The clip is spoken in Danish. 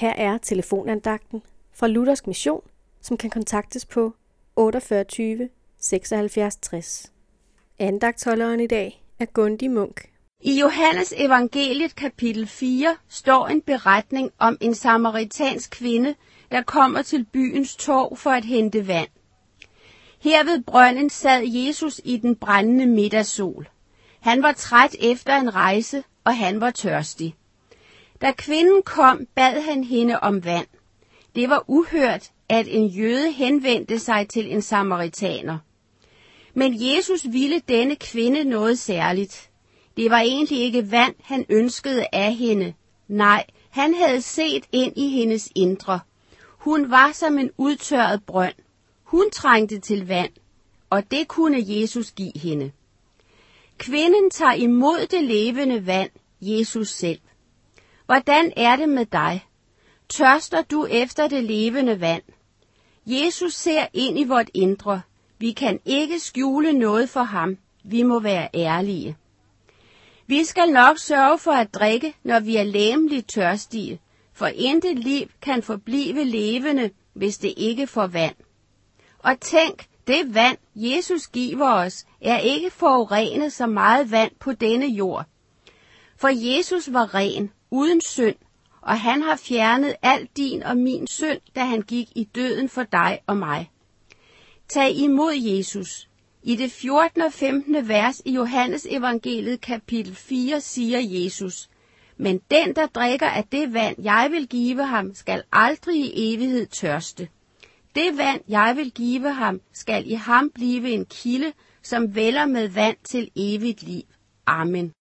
Her er telefonandagten fra Luthersk Mission, som kan kontaktes på 48 76 60. Andagtholderen i dag er Gundi Munk. I Johannes evangeliet kapitel 4 står en beretning om en samaritansk kvinde, der kommer til byens torv for at hente vand. Her ved brønden sad Jesus i den brændende middagssol. Han var træt efter en rejse, og han var tørstig. Da kvinden kom, bad han hende om vand. Det var uhørt, at en jøde henvendte sig til en samaritaner. Men Jesus ville denne kvinde noget særligt. Det var egentlig ikke vand, han ønskede af hende. Nej, han havde set ind i hendes indre. Hun var som en udtørret brønd. Hun trængte til vand, og det kunne Jesus give hende. Kvinden tager imod det levende vand, Jesus selv. Hvordan er det med dig? Tørster du efter det levende vand? Jesus ser ind i vort indre. Vi kan ikke skjule noget for ham. Vi må være ærlige. Vi skal nok sørge for at drikke, når vi er læmeligt tørstige, for intet liv kan forblive levende, hvis det ikke får vand. Og tænk, det vand, Jesus giver os, er ikke forurenet så meget vand på denne jord. For Jesus var ren, uden synd, og han har fjernet al din og min synd, da han gik i døden for dig og mig. Tag imod Jesus. I det 14. og 15. vers i Johannes evangeliet kapitel 4 siger Jesus, Men den, der drikker af det vand, jeg vil give ham, skal aldrig i evighed tørste. Det vand, jeg vil give ham, skal i ham blive en kilde, som vælger med vand til evigt liv. Amen.